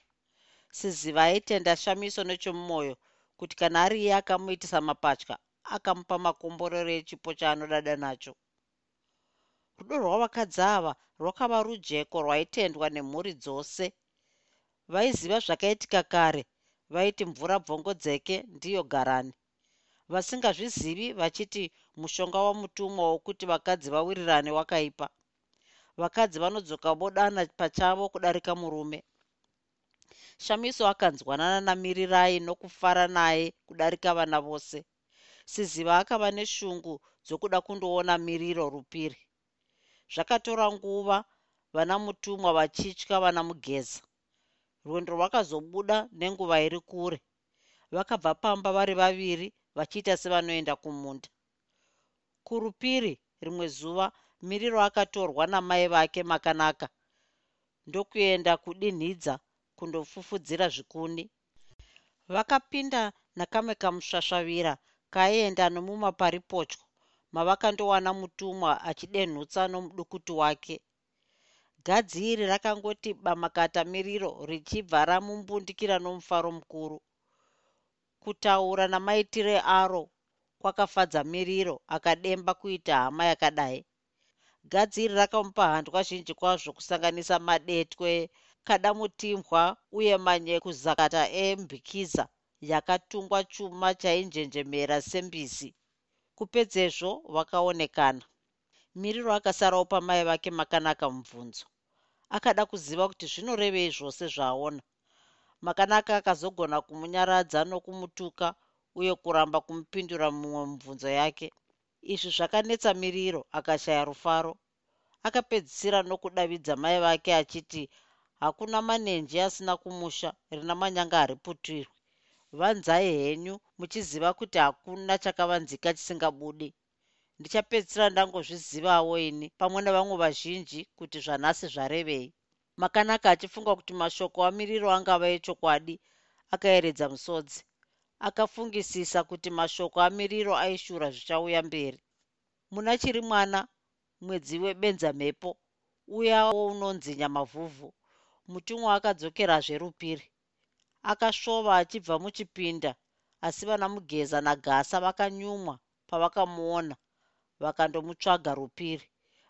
Siziva aitenda shamiso nechomumwoyo kuti kana ari iye akamuitisa mapatya akamupa makomborero echipo chaanodada nacho rudo rwavakadzi ava rwakava rujeko rwaitendwa nemhuri dzose. Vaiziva zvakaitika kare vaiti mvura bvongodzeke ndiyo garani. Vasingazvizivi vachiti mushonga wamutumwa wokuti vakadzi vawirirane wakaipa. Vakadzi vanodzoka vodana pachavo kudarika murume. Shamiso akanzwanana namirirai nokufara naye kudarika vana vose. Siziva akava neshungu dzokuda kundoona miriro rupiri zvakatora nguva vana mutumwa vachitya vana mugeza. Rwendo rwakazobuda nenguva iri kure. Vakabva pamba vari vaviri vachiita sevanoenda kumunda. Kurupiri rimwe zuva miriro akatorwa namai vake makanaka. Ndokuenda kudinhidza kundofufudzira zvikuni. Vakapinda nakamwe kamusvasvavira kaenda nomumaparipotyo mavakandowana mutumwa achidenhutsa nomudukutu wake. Gadzi iri rakangoti bamakata miriro richibva ramumbundikira nomufaro mukuru. Kutaura namaitire aro kwakafadza miriro akademba kuita hama yakadai. Gadzi iri rakamupa handwa zhinji kwazvo kusanganisa madetwe kadamutimbwa uye manyekuzakata embikiza yakatungwa chuma chainjenjemera sembisi kupedzezvo vakaonekana miriro akasarawo pamai vake makanaka mubvunzo. Akada kuziva kuti zvinorevei zvose zvaaona makanaka akazogona kumunyaradza nokumutuka uye kuramba kumupindura mumwe mubvunzo yake. Izvi zvakanetsa miriro akashaya rufaro. Akapedzisira nokudavidza mai vake achiti hakuna manenji asina kumusha rina manyanga hariputirwi vanzai henyu muchiziva kuti hakuna chakavanzika chisingabudi ndichapedzisira ndangozvizivawo ini pamwe nevamwe vazhinji kuti zvanhasi zvarevei. Makanaka achifunga kuti mashoko amiriro angava echokwadi akaeredza musodzi akafungisisa kuti mashoko amiriro aishura zvichauya mberi. Muna chiri mwana mwedzi webenzamhepo uyawo unonzi nyamavhuvhu. Mutumwa akadzokerazve rupiri akasvova achibva muchipinda asi vana mugeza nagasa vakanyumwa pavakamuona vakandomutsvaga rupiri.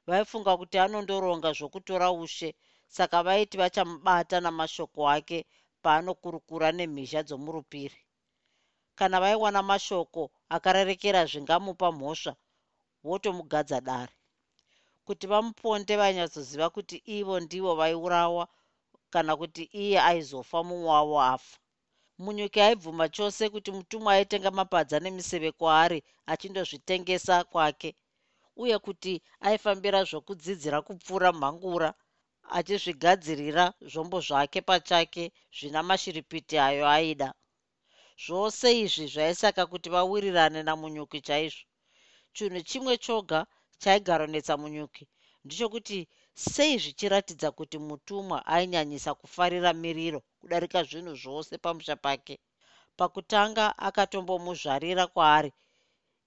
Vaifunga kuti anondoronga zvokutora ushe saka vaiti vachamubata namashoko ake paanokurukura nemhizha dzomurupiri. Kana vaiwana mashoko akarerekera zvingamupa mhosva votomugadza dare. Kuti vamuponde vainyatsoziva kuti ivo ndivo vaiurawa kana kuti iye aizofa mumwe wavo afa. Munyuki aibvuma chose kuti mutumwa aitenga mapadza nemiseve kwaari achindozvitengesa kwake uye kuti aifambira zvokudzidzira kupfuura mhangura achizvigadzirira zvombo zvake pachake zvina mashiripiti ayo aida. Zvose izvi zvaisaka kuti vawirirane namunyuki chaizvo. Chinhu chimwe choga chaigaronetsa munyuki ndichokuti sei zvichiratidza kuti mutumwa ainyanyisa kufarira miriro kudarika zvinhu zvose pamusha pake. Pakutanga akatombomuzvarira kwaari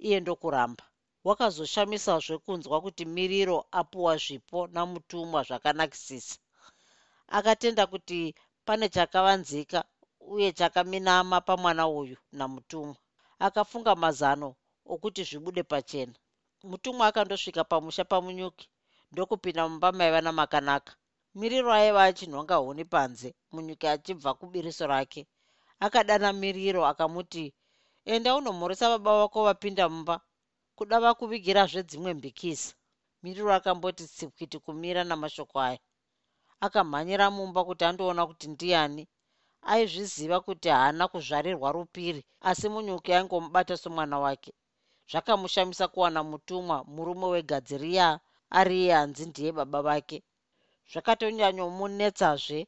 iye ndokuramba. Wakazoshamisazve kunzwa kuti miriro apuwa zvipo namutumwa zvakanakisisa. Akatenda kuti pane chakavanzika uye chakaminama pamwana uyu namutumwa. Akafunga mazano okuti zvibude pachena. Mutumwa akandosvika pamusha pamunyuki ndokupinda mumba maiva namakanaka. Miriro aiva achinhonga huni panze munyuki achibva kubiriso rake. Akadana miriro akamuti enda unomhoresa baba vako vapinda mumba kuda vakuvigirazve dzimwe mbikisa. Miriro akamboti tsipwiti kumira namashoko aya. Akamhanyira mumba kuti andoona kuti ndiani. Aizviziva kuti haana kuzvarirwa rupiri asi munyuki aingomubata somwana wake. Zvakamushamisa kuwana mutumwa murume wegadziriya ari iye hanzi ndiye baba vake. Zvakatonyanyomunetsazve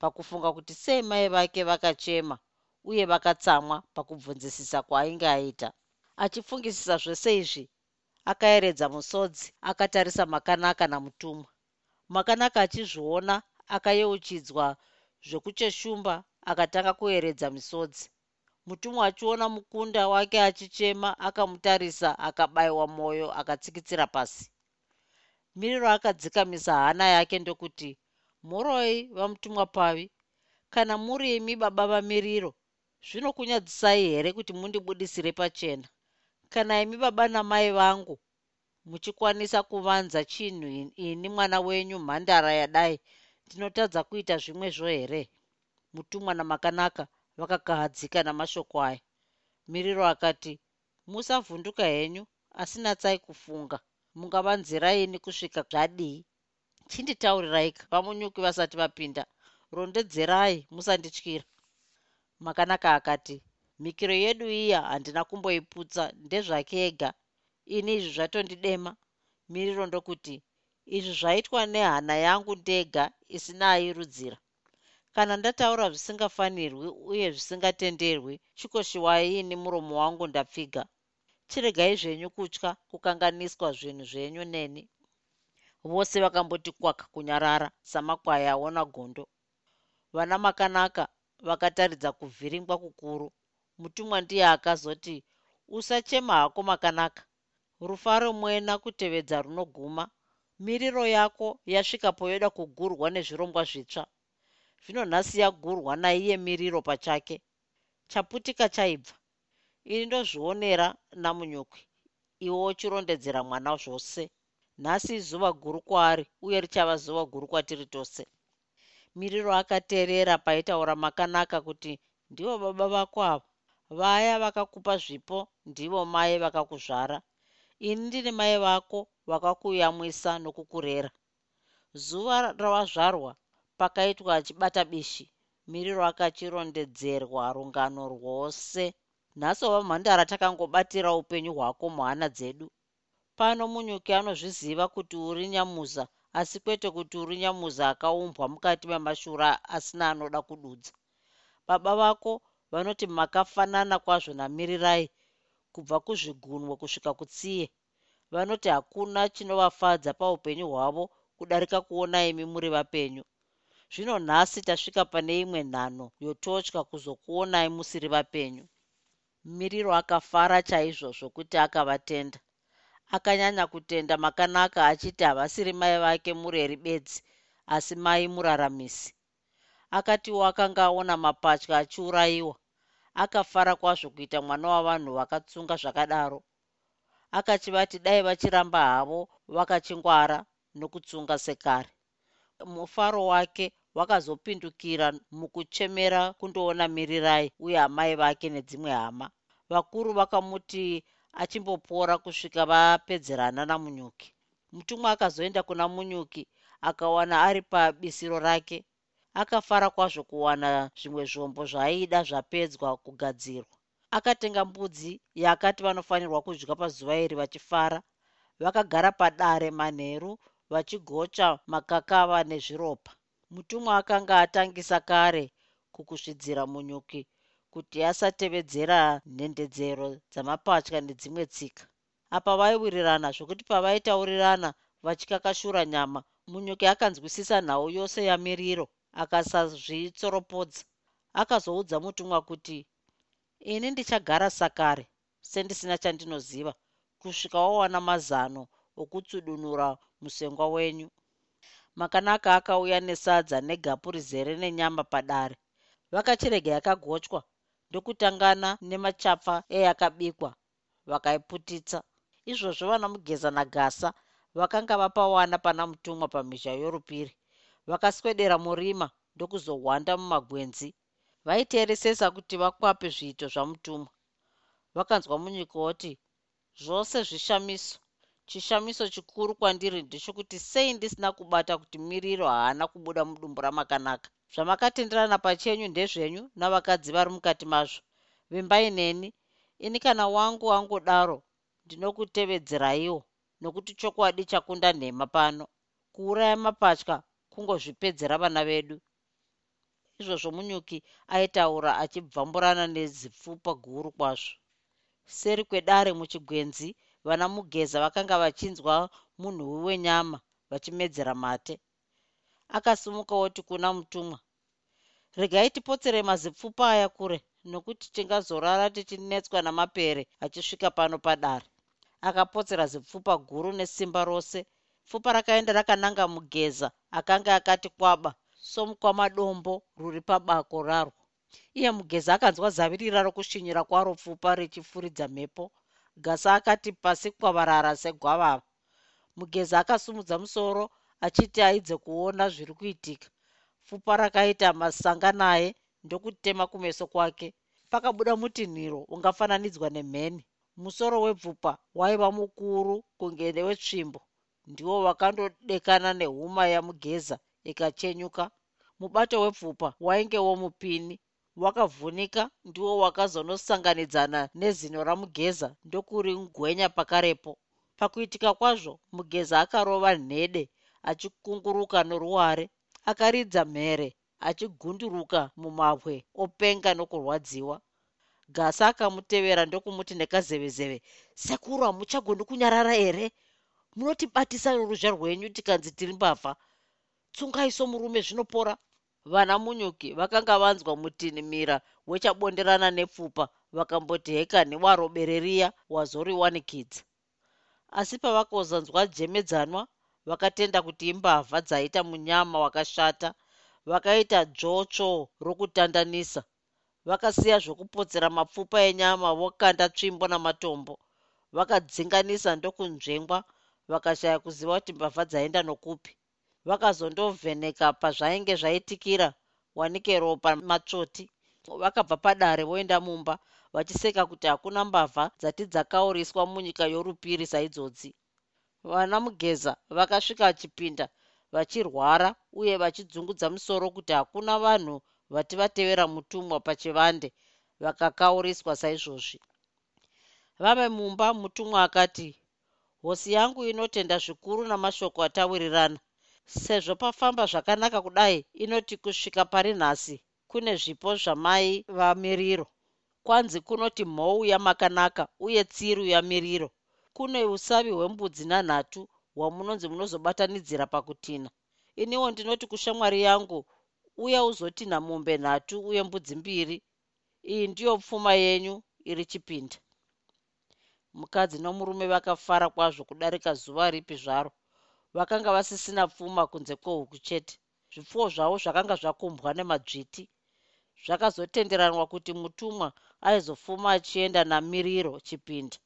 pakufunga kuti sei mai vake vakachema uye vakatsamwa pakubvunzisisa kwaainge aita. Achifungisisa zvese izvi akaeredza musodzi akatarisa makanaka namutumwa. Makanaka achizviona akayeuchidzwa zvekucheshumba akatanga kueredza misodzi. Mutumwa achiona mukunda wake achichema akamutarisa akabayiwa mwoyo akatsikitsira pasi miriro akadzikamisa hana yake ndokuti mhoroi vamutumwa pavi. Kana muri imi baba vamiriro zvinokunyadzisai here kuti mundibudisire pachena? Kana imi baba namai vangu muchikwanisa kuvanza chinhu ini mwana wenyu mhandara yadai? Ndinotadza kuita zvimwezvo here? Mutumwa namakanaka vakakahadzika namashoko aya. Miriro akati musavhunduka henyu asi natsai kufunga mungavanziraini kusvika zvadii chinditauriraika vamunyuki vasati vapinda. Rondedzerai musandityira. Makanaka akati mhikiro yedu iya handina kumboiputsa ndezvake ega. Ini izvi zvatondidema. Miriro ndokuti izvi zvaitwa nehana yangu ndega isina airudzira. Kana ndataura zvisingafanirwi uye zvisingatenderwi chikoshiwaini muromo wangu ndapfiga chiregai zvenyu kutya kukanganiswa zvinhu zvenyu neni. Vose vakamboti kwaka kunyarara samakwai aona gondo. Vana makanaka vakataridza kuvhiringwa kukuru. Mutumwa ndiye akazoti usachema hako makanaka. Rufaro mwena kutevedza runoguma. Miriro yako yasvika poyoda kugurwa nezvirongwa zvitsva. Zvino nhasi yagurwa naiye miriro pachake. Chaputika chaibva ini ndozvionera namunyukwi iwo uchirondedzera mwana zvose. Nhasi zuva guru kwaari uye richava zuva guru kwatiri tose. Miriro akateerera paitaura makanaka kuti ndivo baba vako ava. Vaya vakakupa zvipo ndivo mai vakakuzvara. Ini ndini mai vako vakakuyamwisa nokukurera. Zuva rawazvarwa pakaitwa achibata bishi miriro akachirondedzerwa rungano rwose nhasi wava mhandara takangobatira upenyu hwako muhana dzedu. Pano munyuki anozviziva kuti uri nyamuza asi kwete kuti uri nyamuza akaumbwa mukati memashura asina anoda kududza. Baba vako vanoti makafanana kwazvo namirirai kubva kuzvigunwe kusvika kutsiye. Vanoti hakuna chinovafadza paupenyu hwavo kudarika kuona imi muri vapenyu. Zvino nhasi tasvika pane imwe nhano yototya kuzokuonai musiri vapenyu miriro akafara chaizvo zvokuti akavatenda. Akanyanya kutenda makanaka achiti havasiri mai vake mureri bedzi asi mai muraramisi akatiwo akanga aona mapatya achiurayiwa akafara kwazvo kuita mwana wavanhu vakatsunga zvakadaro. Akachivati dai vachiramba havo vakachingwara nokutsunga sekare. Mufaro wake wakazopindukira mukuchemera kundoona mirirai uye amai vake nedzimwe hama. Vakuru vakamuti achimbopora kusvika vapedzerana namunyuki. Mutumwa akazoenda kuna munyuki akawana ari pabisiro rake. Akafara kwazvo kuwana zvimwe zvombo zvaaida zvapedzwa kugadzirwa. Akatenga mbudzi yakati vanofanirwa kudya pazuva iri vachifara. Vakagara padare manheru vachigocha makakava nezviropa mutumwa akanga atangisa kare kukusvidzira munyuki kuti asatevedzera nhendedzero dzamapatya nedzimwe tsika. Apa vaiwirirana zvokuti pavaitaurirana vachikakashura nyama munyuki akanzwisisa nhau yose yamiriro akasazvitsoropodza. Akazoudza mutumwa kuti ini ndichagara sakare sendisina chandinoziva kusvika wawana mazano okutsudunura musengwa wenyu makanaka akauya nesadza negapu rizere nenyama padare. Vakachirega yakagochwa ndokutangana nemachapfa eyakabikwa vakaiputitsa. Izvozvo vana mugeza nagasa vakanga vapawana pana mutumwa pamhizha yorupiri. Vakaswedera murima ndokuzohwanda mumagwenzi vaiteeresesa kuti vakwape zviito zvamutumwa. Vakanzwa munyika woti zvose zvishamiso chishamiso chikuru kwandiri ndechokuti sei ndisina kubata kuti miriro haana kubuda mudumbu ramakanaka. Zvamakatenderana pachenyu ndezvenyu navakadzi vari mukati mazvo. Vimbai neni. Ini kana wangu angodaro ndinokutevedzeraiwo nokuti chokwadi chakunda nhema pano. Kuuraya mapatya kungozvipedzera vana vedu. Izvozvo munyuki aitaura achibvamburana nezipfupa guru kwazvo. Seri kwedare muchigwenzi vana mugeza vakanga vachinzwa munhuwi wenyama vachimedzera mate. Akasimuka oti kuna mutumwa regai tipotsere mazipfupa aya kure nokuti tingazorara tichinetswa namapere achisvika pano padare. Akapotsera zipfupa guru nesimba rose. Pfupa rakaenda rakananga mugeza akanga akati kwaba somukwamadombo ruri pabako rarwo. Iye mugeza akanzwa zavirira rokushinyira kwaro pfupa richifuridza mhepo gasa akati pasi kwavarara segwavava. Mugeza akasumudza musoro achiti aidze kuona zviri kuitika. Pfupa rakaita masanga naye ndokutema kumeso kwake. Pakabuda mutinhiro ungafananidzwa nemheni. Musoro webvupa waiva mukuru kunge newetsvimbo ndiwo wakandodekana nehuma yamugeza ikachenyuka. Mubato webvupa wainge womupini wakavhunika ndiwo wakazonosanganidzana nezino ramugeza ndokuringwenya pakarepo. Pakuitika kwazvo mugeza akarova nhede achikunguruka noruware akaridza mhere achigunduruka mumabwe openga nokurwadziwa. Gasa akamutevera ndokumuti nekazevezeve sekuru hamuchagoni kunyarara here munotibatisa noruzha rwenyu tikanzi tiri mbavha. Tsungai somurume zvinopora vana munyuki vakanga vanzwa mutinimira wechabonderana nepfupa vakamboti hekani warobereriya wazoriwanikidza asi pavakazonzwa jemedzanwa vakatenda kuti imbavha dzaita munyama wakashata vakaita dzvotsvo rokutandanisa. Vakasiya zvokupotsera mapfupa enyama vokanda tsvimbo namatombo. Vakadzinganisa ndokunzvengwa vakashaya kuziva kuti mbavha dzaenda nokupi vakazondovheneka pazvainge zvaitikira. Wanike ropa matsvoti. Vakabva padare voenda mumba vachiseka kuti hakuna mbavha dzati dzakauriswa munyika yorupiri saidzodzi. Vana mugeza vakasvika chipinda vachirwara uye vachidzungudza musoro kuti hakuna vanhu vati vatevera mutumwa pachivande vakakauriswa saizvozvi. Vave mumba mutumwa akati hosi yangu inotenda zvikuru namashoko atawirirana sezvo pafamba zvakanaka kudai inoti kusvika pari nhasi kune zvipo zvamai vamiriro. Kwanzi kunoti mhou yamakanaka uye tsiru yamiriro. Kune usavi hwembudzi nanhatu hwamunonzi munozobatanidzira pakutina. Iniwo ndinoti kushamwari yangu uya uzotinha mombe nhatu uye mbudzi mbiri. Iyi ndiyo pfuma yenyu iri chipinda. Mukadzi nomurume vakafara kwazvo kudarika zuva ripi zvaro vakanga vasisina pfuma kunze kwehuku chete. Zvipfuwo zvavo zvakanga zvakumbwa nemadzviti. Zvakazotenderanwa kuti mutumwa aizofuma achienda namiriro chipinda.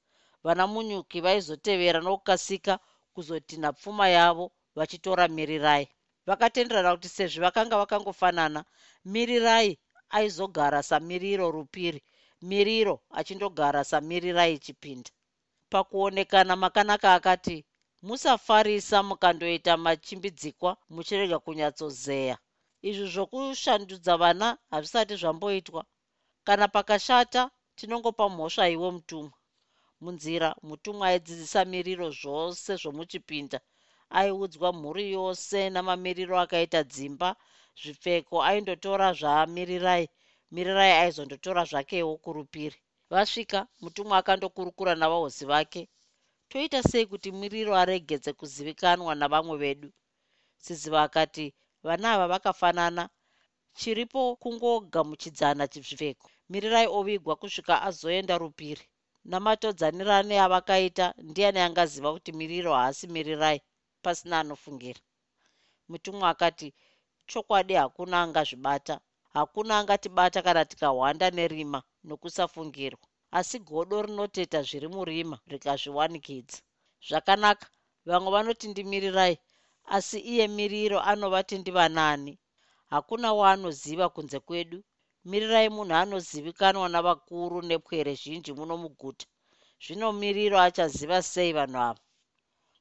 Vana munyuki vaizotevera nokukasika kuzotinha pfuma yavo vachitora mirirai. Vakatenderana kuti sezvo vakanga vakangofanana mirirai aizogara samiriro rupiri miriro achindogara samirirai chipinda. Pakuonekana makanaka akati musafarisa mukandoita machimbidzikwa muchirega kunyatsozeya. Izvi zvokushandudza vana hazvisati zvamboitwa. Kana pakashata tinongopa mhosva iwe mutumwa. Munzira mutumwa aidzidzisa miriro zvose zvomuchipinda. Aiudzwa mhuri yose namamiriro akaita dzimba zvipfeko aindotora zvaamirirai. Mirirai aizondotora zvakewo kurupiri. Vasvika mutumwa akandokurukura navahosi vake toita sei kuti miriro aregedze kuzivikanwa navamwe vedu? Siziva akati vana ava vakafanana. Chiripo kungogamuchidzana chipfeko mirirai ovigwa kusvika azoenda rupiri. Namatodzanirane avakaita ndiani angaziva kuti miriro haasi mirirai pasina anofungira? Mutumwa akati chokwadi hakuna angazvibata. Hakuna angatibata kana tikahwanda nerima nokusafungirwa asi godo rinoteta zviri murima rikazviwanikidza. Zvakanaka vamwe vanoti ndimirirai asi iye miriro anovati ndivanani. Hakuna waanoziva kunze kwedu. Mirirai munhu anozivikanwa navakuru nepwere zhinji muno muguta. Zvino miriro achaziva sei vanhu ava?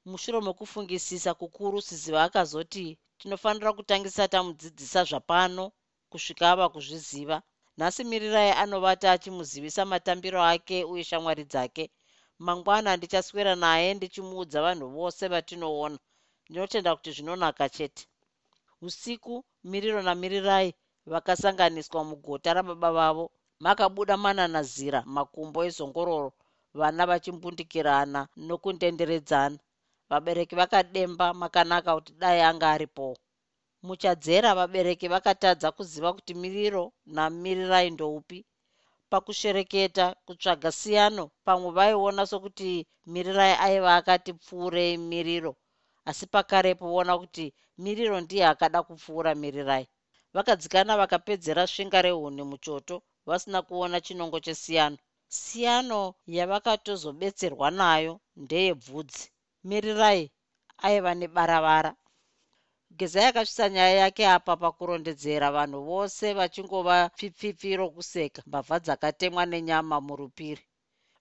Mushure mekufungisisa kukuru siziva akazoti tinofanira kutangisa tamudzidzisa zvapano kusvika ava kuzviziva nhasi mirirai anovati achimuzivisa matambiro ake uye shamwari dzake. Mangwana ndichaswera naye ndichimuudza vanhu vose vatinoona. Ndinotenda kuti zvinonaka chete. Usiku miriro namirirai vakasanganiswa mugota rababa vavo. Makabuda mananazira makumbo ezongororo vana vachimbundikirana nokundenderedzana. Vabereki vakademba makanaka kuti dai anga aripowo muchadzera vabereki vakatadza kuziva kuti miriro namirirai ndoupi pakushereketa kutsvaga siyano pamwe vaiona sokuti mirirai aiva akati pfuurei miriro. Asi pakarepo voona kuti miriro ndiye akada kupfuura mirirai. Vakadzikana vakapedzera svinga rehuni muchoto vasina kuona chinongo chesiyano. Siyano yavakatozobetserwa nayo ndeyebvudzi mirirai aiva nebaravara gezai akasvisa nyaya yake apa pakurondedzera vanhu vose vachingova pfipfipfi rokuseka mbavha dzakatemwa nenyama murupiri.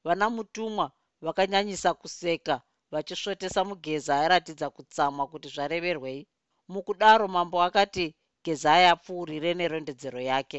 Vana mutumwa vakanyanyisa kuseka vachisvotesa mugeza airatidza kutsamwa kuti zvareverwei. Mukudaro mambo akati gezai apfuurire nerondedzero yake